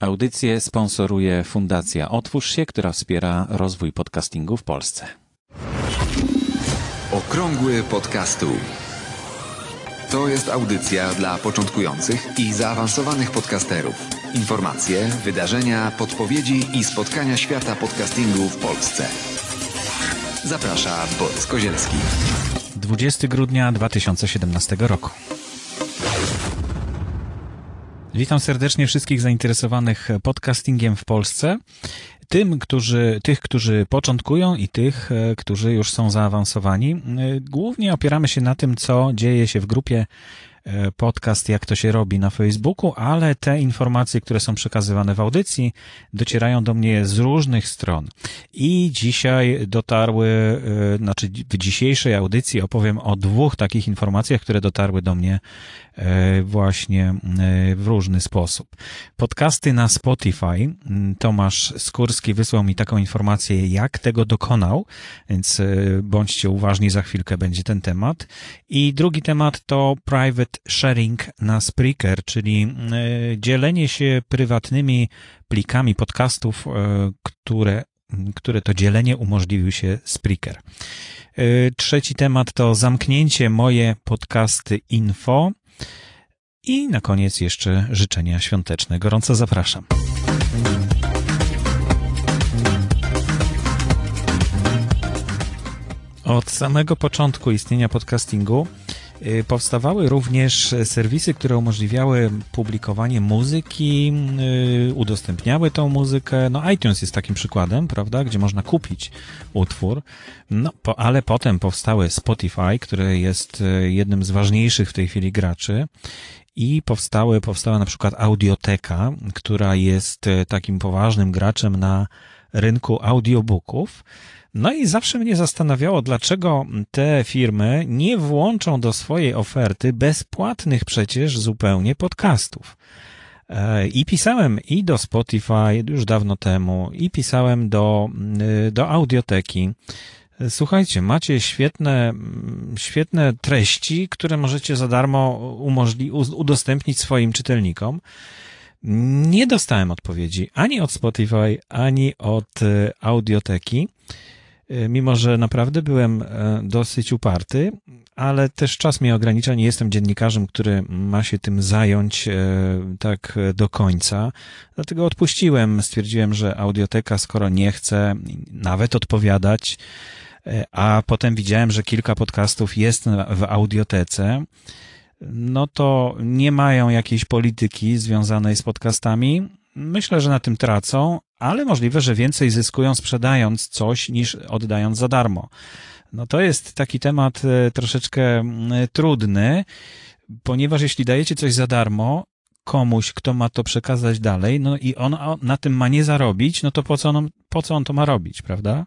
Audycję sponsoruje Fundacja Otwórz się, która wspiera rozwój podcastingu w Polsce. Okrągły podcastu. To jest audycja dla początkujących i zaawansowanych podcasterów. Informacje, wydarzenia, podpowiedzi i spotkania świata podcastingu w Polsce. Zaprasza Borys Kozielski. 20 grudnia 2017 roku. Witam serdecznie wszystkich zainteresowanych podcastingiem w Polsce. Tym, którzy, tych, którzy początkują i tych, e, którzy już są zaawansowani. E, głównie opieramy się na tym, co dzieje się w grupie podcast, jak to się robi na Facebooku, ale te informacje, które są przekazywane w audycji, docierają do mnie z różnych stron. I dzisiaj dotarły, znaczy w dzisiejszej audycji opowiem o dwóch takich informacjach, które dotarły do mnie E, właśnie e, w różny sposób. Podcasty na Spotify. Mm, Tomasz Skórski wysłał mi taką informację, jak tego dokonał, więc e, bądźcie uważni, za chwilkę będzie ten temat. I drugi temat to private sharing na Spreaker, czyli dzielenie się prywatnymi plikami podcastów, które które to dzielenie umożliwił się Spreaker. Trzeci temat to zamknięcie moje podcasty info. I na koniec jeszcze życzenia świąteczne. Gorąco zapraszam. Od samego początku istnienia podcastingu powstawały również serwisy, które umożliwiały publikowanie muzyki, y, udostępniały tą muzykę. No, iTunes jest takim przykładem, prawda, gdzie można kupić utwór. No, po, ale potem powstały Spotify, które jest y, jednym z ważniejszych w tej chwili graczy i powstały, powstała na przykład Audioteka, która jest takim poważnym graczem na rynku audiobooków. No i zawsze mnie zastanawiało, dlaczego te firmy nie włączą do swojej oferty bezpłatnych przecież zupełnie podcastów. E, I pisałem i do Spotify już dawno temu, i pisałem do, e, do audioteki. Słuchajcie, macie świetne, świetne treści, które możecie za darmo umożli, udostępnić swoim czytelnikom. Nie dostałem odpowiedzi ani od Spotify, ani od e, audioteki, e, mimo że naprawdę byłem e, dosyć uparty, ale też czas mnie ogranicza. Nie jestem dziennikarzem, który ma się tym zająć tak do końca. Dlatego odpuściłem. Stwierdziłem, że audioteka, skoro nie chce nawet odpowiadać, a potem widziałem, że kilka podcastów jest w audiotece, no to nie mają jakiejś polityki związanej z podcastami. Myślę, że na tym tracą, ale możliwe, że więcej zyskują sprzedając coś niż oddając za darmo. No to jest taki temat e, troszeczkę trudny, ponieważ jeśli dajecie coś za darmo, komuś, kto ma to przekazać dalej, no i on na tym ma nie zarobić, no to po co on, po co on to ma robić, prawda?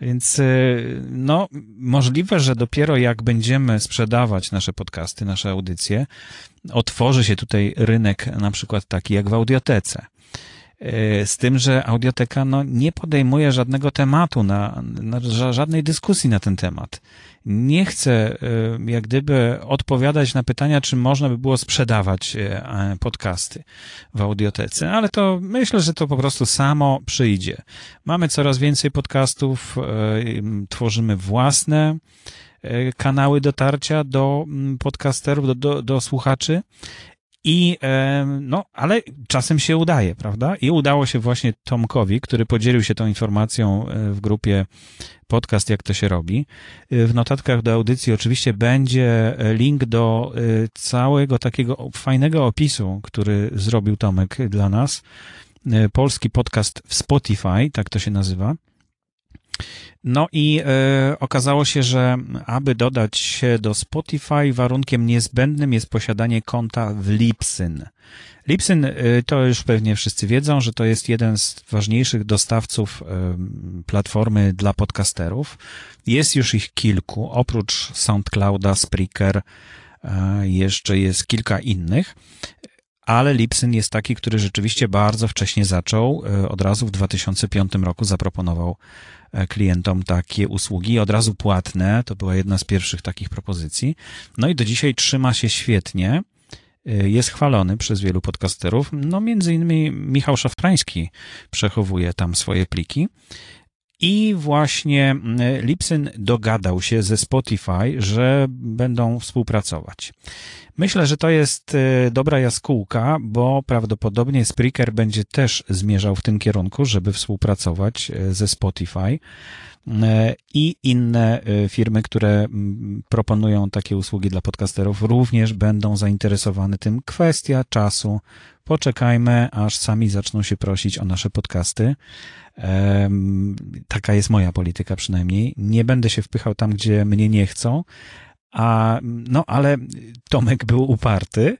Więc, y, no, możliwe, że dopiero jak będziemy sprzedawać nasze podcasty, nasze audycje, otworzy się tutaj rynek na przykład taki jak w audiotece. Y, z tym, że audioteka no, nie podejmuje żadnego tematu, na, na, żadnej dyskusji na ten temat nie chcę y, jak gdyby odpowiadać na pytania, czy można by było sprzedawać y, podcasty w audiotece, ale to myślę, że to po prostu samo przyjdzie. Mamy coraz więcej podcastów, y, tworzymy własne kanały dotarcia do podcasterów, do, do, do słuchaczy. I, no, ale czasem się udaje, prawda? I udało się właśnie Tomkowi, który podzielił się tą informacją w grupie podcast, jak to się robi. Y, w notatkach do audycji oczywiście będzie e, link do e, całego takiego fajnego opisu, który zrobił Tomek dla nas. E, polski podcast w Spotify, tak to się nazywa. No i e, okazało się, że aby dodać się do Spotify, warunkiem niezbędnym jest posiadanie konta w Lipsyn. Lipsyn e, to już pewnie wszyscy wiedzą, że to jest jeden z ważniejszych dostawców e, platformy dla podcasterów. Jest już ich kilku, oprócz SoundClouda, Spreaker, jeszcze jest kilka innych ale Lipsyn jest taki, który rzeczywiście bardzo wcześnie zaczął. E, od razu w 2005 roku zaproponował E, klientom takie usługi, od razu płatne. To była jedna z pierwszych takich propozycji. No i do dzisiaj trzyma się świetnie. jest chwalony przez wielu podcasterów. No, między innymi Michał Szafrański przechowuje tam swoje pliki. I właśnie Lipsyn dogadał się ze Spotify, że będą współpracować. Myślę, że to jest e, dobra jaskółka, bo prawdopodobnie Spreaker będzie też zmierzał w tym kierunku, żeby współpracować e, ze Spotify e, i inne firmy, które proponują takie usługi dla podcasterów, również będą zainteresowane tym. Kwestia czasu. Poczekajmy, aż sami zaczną się prosić o nasze podcasty. Taka jest moja polityka przynajmniej. Nie będę się wpychał tam, gdzie mnie nie chcą. A, no, ale Tomek był uparty,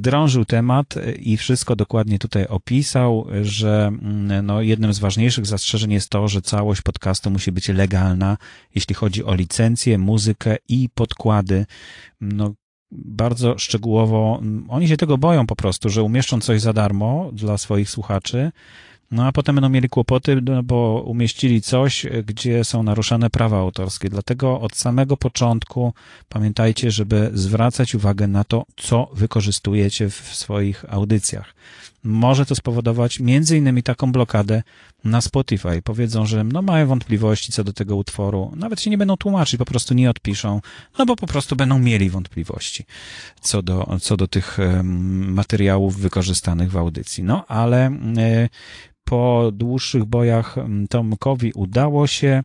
drążył temat i wszystko dokładnie tutaj opisał, że mm, no, jednym z ważniejszych zastrzeżeń jest to, że całość podcastu musi być legalna, jeśli chodzi o licencję, muzykę i podkłady. No, bardzo szczegółowo, oni się tego boją po prostu, że umieszczą coś za darmo dla swoich słuchaczy, no a potem będą mieli kłopoty, no bo umieścili coś, gdzie są naruszane prawa autorskie. Dlatego od samego początku pamiętajcie, żeby zwracać uwagę na to, co wykorzystujecie w swoich audycjach. Może to spowodować między innymi taką blokadę na Spotify. Powiedzą, że no mają wątpliwości co do tego utworu. Nawet się nie będą tłumaczyć, po prostu nie odpiszą, no bo po prostu będą mieli wątpliwości co do, co do tych materiałów wykorzystanych w audycji. No ale e, po dłuższych bojach mm, Tomkowi udało się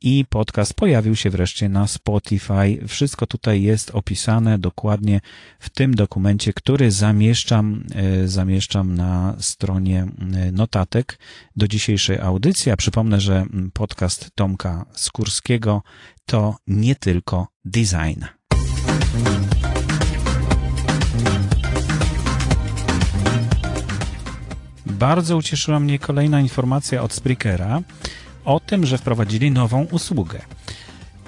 i podcast pojawił się wreszcie na Spotify. Wszystko tutaj jest opisane dokładnie w tym dokumencie, który zamieszczam, e, zamieszczam na stronie e, notatek do dzisiejszej audycji. A przypomnę, że podcast Tomka Skórskiego to nie tylko design. bardzo ucieszyła mnie kolejna informacja od Spreakera o tym, że wprowadzili nową usługę.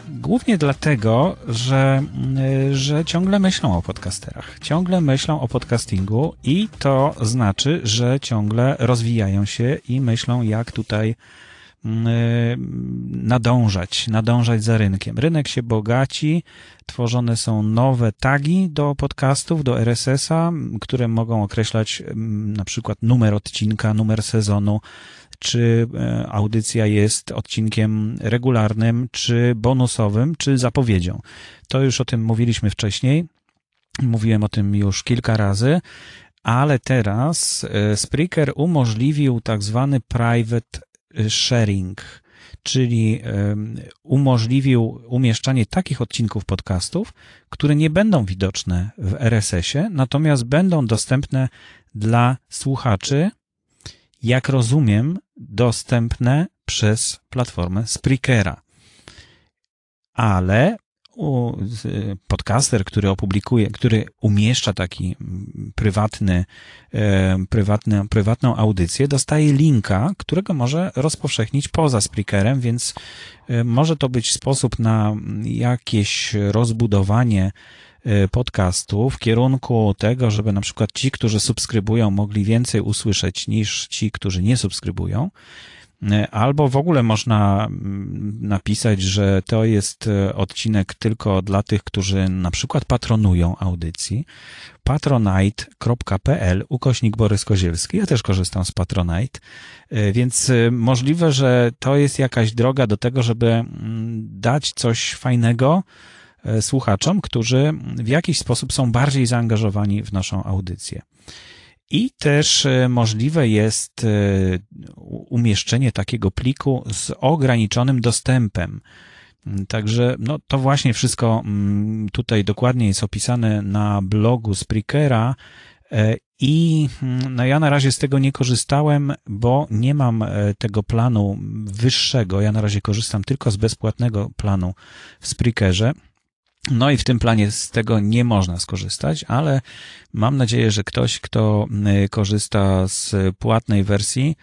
Głównie dlatego, że, mm, że ciągle myślą o podcasterach, ciągle myślą o podcastingu i to znaczy, że ciągle rozwijają się i myślą, jak tutaj nadążać, nadążać za rynkiem. Rynek się bogaci, tworzone są nowe tagi do podcastów, do RSS-a, które mogą określać mm, na przykład numer odcinka, numer sezonu, czy e, audycja jest odcinkiem regularnym, czy bonusowym, czy zapowiedzią. To już o tym mówiliśmy wcześniej. Mówiłem o tym już kilka razy, ale teraz e, Spreaker umożliwił tak zwany private sharing czyli umożliwił umieszczanie takich odcinków podcastów, które nie będą widoczne w RSS-ie, natomiast będą dostępne dla słuchaczy, jak rozumiem, dostępne przez platformę Spreakera. Ale podcaster, który opublikuje, który umieszcza taki prywatny, e, prywatny, prywatną audycję, dostaje linka, którego może rozpowszechnić poza Spreakerem, więc e, może to być sposób na jakieś rozbudowanie e, podcastu w kierunku tego, żeby na przykład ci, którzy subskrybują, mogli więcej usłyszeć niż ci, którzy nie subskrybują. Albo w ogóle można mm, napisać, że to jest e, odcinek tylko dla tych, którzy na przykład patronują audycji. patronite.pl ukośnik Borys Kozielski. Ja też korzystam z Patronite, e, więc e, możliwe, że to jest jakaś droga do tego, żeby mm, dać coś fajnego słuchaczom, którzy w jakiś sposób są bardziej zaangażowani w naszą audycję. I też e, możliwe jest e, umieszczenie takiego pliku z ograniczonym dostępem. Także no, to właśnie wszystko mm, tutaj dokładnie jest opisane na blogu Spreakera e, i mm, no, ja na razie z tego nie korzystałem, bo nie mam tego planu wyższego. Ja na razie korzystam tylko z bezpłatnego planu w Spreakerze. No i w tym planie z tego nie można skorzystać, ale mam nadzieję, że ktoś, kto y, korzysta z płatnej wersji,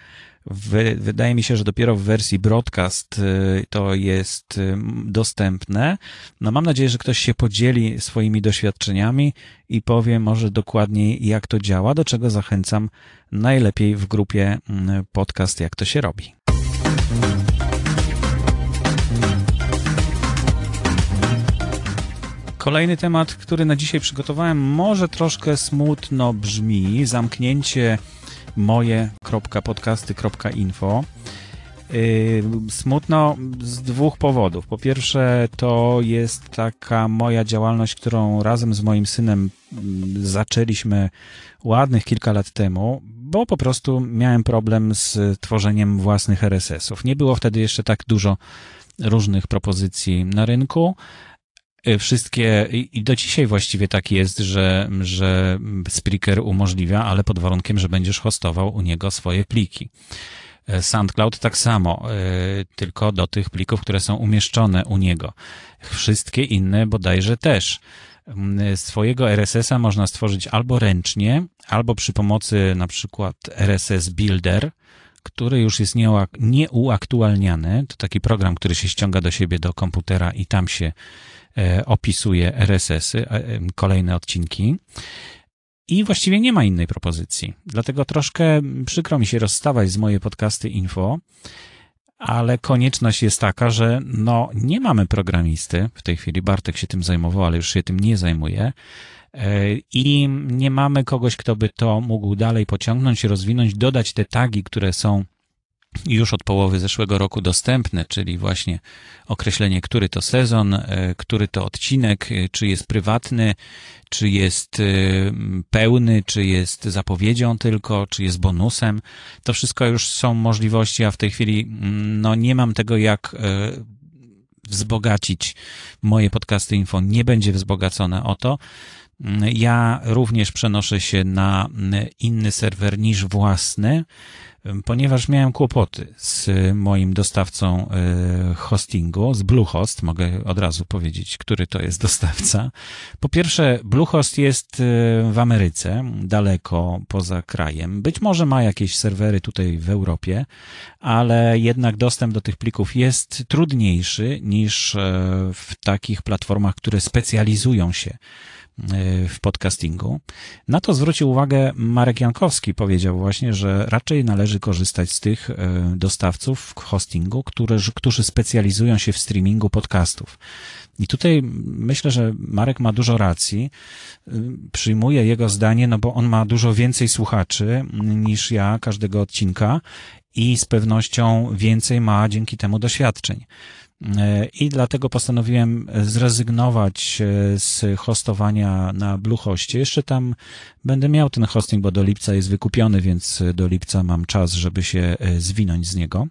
wydaje mi się, że dopiero w wersji broadcast y, to jest y, dostępne. No mam nadzieję, że ktoś się podzieli swoimi doświadczeniami i powie może dokładniej, jak to działa, do czego zachęcam najlepiej w grupie podcast, jak to się robi. Kolejny temat, który na dzisiaj przygotowałem, może troszkę smutno brzmi. Zamknięcie moje.podcasty.info. Yy, smutno z dwóch powodów. Po pierwsze, to jest taka moja działalność, którą razem z moim synem mm, zaczęliśmy ładnych kilka lat temu, bo po prostu miałem problem z tworzeniem własnych RSS-ów. Nie było wtedy jeszcze tak dużo różnych propozycji na rynku. Yy, wszystkie, i do dzisiaj właściwie tak jest, że, że Spreaker umożliwia, ale pod warunkiem, że będziesz hostował u niego swoje pliki. E, SoundCloud tak samo, e, tylko do tych plików, które są umieszczone u niego. Wszystkie inne bodajże też. Mm, swojego RSS-a można stworzyć albo ręcznie, albo przy pomocy na przykład RSS Builder, który już jest nieuaktualniany. To taki program, który się ściąga do siebie do komputera i tam się opisuje RSS-y, kolejne odcinki. I właściwie nie ma innej propozycji. Dlatego troszkę przykro mi się rozstawać z moje podcasty info, ale konieczność jest taka, że no nie mamy programisty. W tej chwili Bartek się tym zajmował, ale już się tym nie zajmuje. E, I nie mamy kogoś, kto by to mógł dalej pociągnąć, rozwinąć, dodać te tagi, które są już od połowy zeszłego roku dostępne, czyli właśnie określenie, który to sezon, e, który to odcinek, e, czy jest prywatny, czy jest e, pełny, czy jest zapowiedzią tylko, czy jest bonusem. To wszystko już są możliwości, a w tej chwili mm, no, nie mam tego, jak wzbogacić moje podcasty info. Nie będzie wzbogacone o to. Ja również przenoszę się na inny serwer niż własny ponieważ miałem kłopoty z moim dostawcą e, hostingu, z Bluehost, mogę od razu powiedzieć, który to jest dostawca. Po pierwsze, Bluehost jest e, w Ameryce, daleko poza krajem. Być może ma jakieś serwery tutaj w Europie, ale jednak dostęp do tych plików jest trudniejszy niż e, w takich platformach, które specjalizują się w podcastingu. Na to zwrócił uwagę Marek Jankowski. Powiedział właśnie, że raczej należy korzystać z tych e, dostawców hostingu, którzy, którzy specjalizują się w streamingu podcastów. I tutaj myślę, że Marek ma dużo racji. Przyjmuję jego zdanie, no bo on ma dużo więcej słuchaczy niż ja każdego odcinka i z pewnością więcej ma dzięki temu doświadczeń. I dlatego postanowiłem zrezygnować e, z hostowania na Bluehoście. Jeszcze tam będę miał ten hosting, bo do lipca jest wykupiony, więc do lipca mam czas, żeby się e, zwinąć z niego.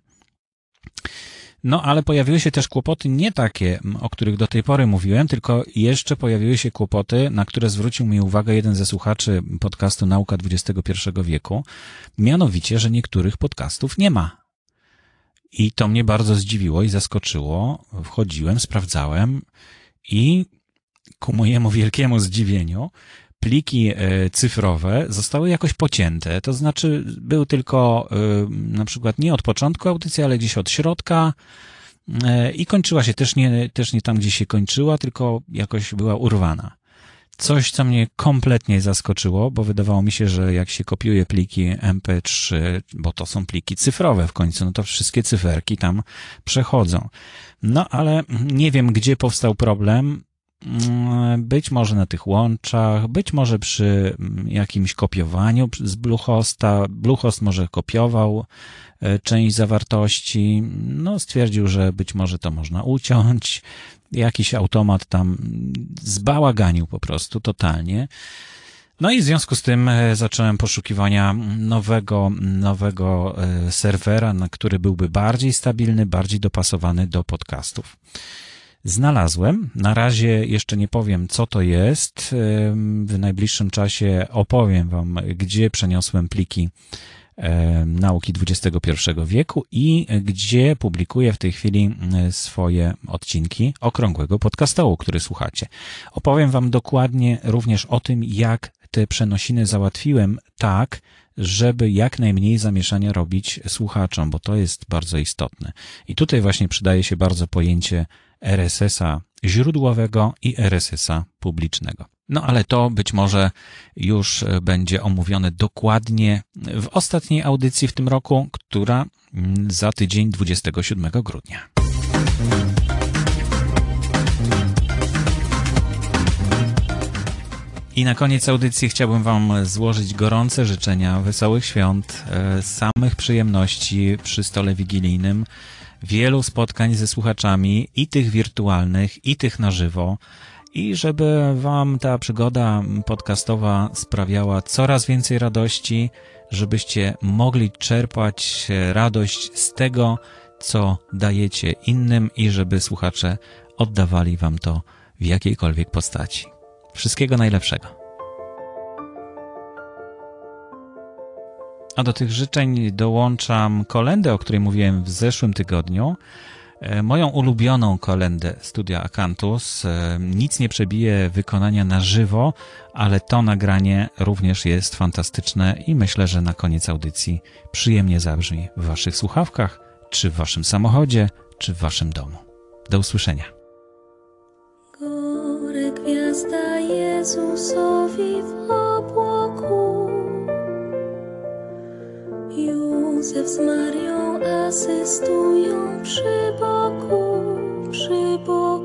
No, ale pojawiły się też kłopoty nie takie, o których do tej pory mówiłem, tylko jeszcze pojawiły się kłopoty, na które zwrócił mi uwagę jeden ze słuchaczy podcastu Nauka XXI wieku. Mianowicie, że niektórych podcastów nie ma i to mnie bardzo zdziwiło i zaskoczyło. Wchodziłem, sprawdzałem i ku mojemu wielkiemu zdziwieniu pliki e, cyfrowe zostały jakoś pocięte. To znaczy, był tylko e, na przykład nie od początku audycji, ale gdzieś od środka e, i kończyła się też nie, też nie tam, gdzie się kończyła, tylko jakoś była urwana. Coś, co mnie kompletnie zaskoczyło, bo wydawało mi się, że jak się kopiuje pliki MP3, bo to są pliki cyfrowe w końcu, no to wszystkie cyferki tam przechodzą. No ale nie wiem, gdzie powstał problem. Być może na tych łączach, być może przy jakimś kopiowaniu z Bluehosta. Bluehost może kopiował e, część zawartości. No, stwierdził, że być może to można uciąć jakiś automat tam zbałaganił po prostu totalnie. No i w związku z tym e, zacząłem poszukiwania nowego, nowego e, serwera, na który byłby bardziej stabilny, bardziej dopasowany do podcastów. Znalazłem. Na razie jeszcze nie powiem, co to jest. W najbliższym czasie opowiem Wam, gdzie przeniosłem pliki nauki XXI wieku i gdzie publikuję w tej chwili swoje odcinki okrągłego podcastołu, który słuchacie. Opowiem Wam dokładnie również o tym, jak te przenosiny załatwiłem tak, żeby jak najmniej zamieszania robić słuchaczom, bo to jest bardzo istotne. I tutaj właśnie przydaje się bardzo pojęcie RSS-a źródłowego i RSS-a publicznego. No ale to być może już będzie omówione dokładnie w ostatniej audycji w tym roku, która mm, za tydzień 27 grudnia. I na koniec audycji chciałbym Wam złożyć gorące życzenia wesołych świąt, e, samych przyjemności przy stole wigilijnym, wielu spotkań ze słuchaczami, i tych wirtualnych, i tych na żywo, i żeby Wam ta przygoda podcastowa sprawiała coraz więcej radości, żebyście mogli czerpać radość z tego, co dajecie innym, i żeby słuchacze oddawali Wam to w jakiejkolwiek postaci. Wszystkiego najlepszego. A do tych życzeń dołączam kolendę, o której mówiłem w zeszłym tygodniu. E, moją ulubioną kolendę studia Akantus. E, nic nie przebije wykonania na żywo, ale to nagranie również jest fantastyczne i myślę, że na koniec audycji przyjemnie zabrzmi w Waszych słuchawkach, czy w Waszym samochodzie, czy w Waszym domu. Do usłyszenia. Góry gwiazda Jezusowi w obłoku. Józef z Marią asystują przy boku, przy boku.